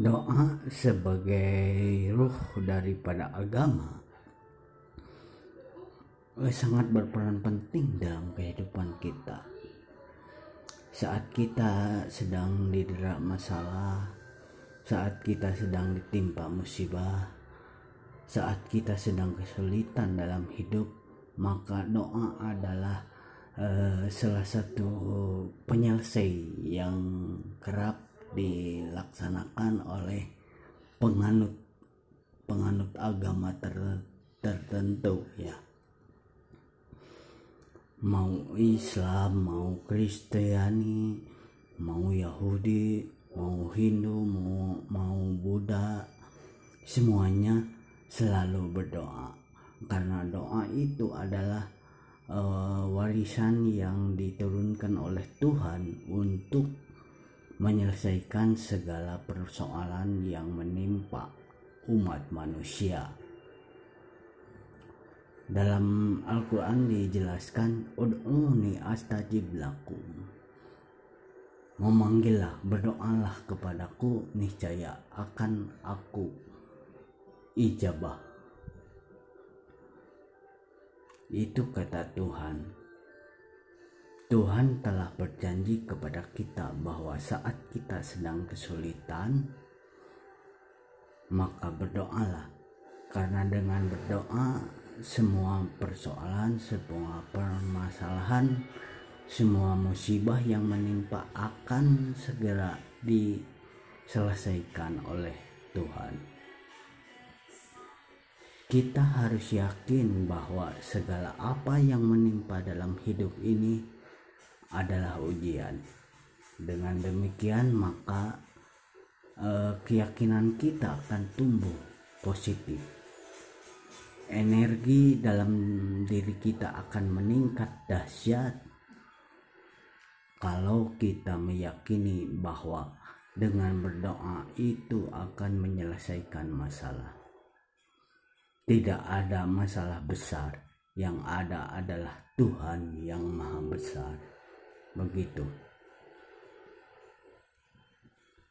doa sebagai ruh daripada agama eh, sangat berperan penting dalam kehidupan kita. Saat kita sedang didera masalah saat kita sedang ditimpa musibah saat kita sedang kesulitan dalam hidup maka doa adalah uh, salah satu penyelesai yang kerap dilaksanakan oleh penganut penganut agama ter, tertentu ya. Mau Islam mau Kristiani mau Yahudi mau Hindu mau mau Buddha semuanya selalu berdoa. Karena doa itu adalah uh, warisan yang diturunkan oleh Tuhan untuk menyelesaikan segala persoalan yang menimpa umat manusia. Dalam Al-Quran dijelaskan, Ud'uni astajib lakum. Memanggillah, berdoalah kepadaku, niscaya akan aku ijabah. Itu kata Tuhan. Tuhan telah berjanji kepada kita bahwa saat kita sedang kesulitan, maka berdoalah, karena dengan berdoa semua persoalan, semua permasalahan, semua musibah yang menimpa akan segera diselesaikan oleh Tuhan. Kita harus yakin bahwa segala apa yang menimpa dalam hidup ini adalah ujian. Dengan demikian maka eh, keyakinan kita akan tumbuh positif. Energi dalam diri kita akan meningkat dahsyat kalau kita meyakini bahwa dengan berdoa itu akan menyelesaikan masalah. Tidak ada masalah besar, yang ada adalah Tuhan yang Maha Besar begitu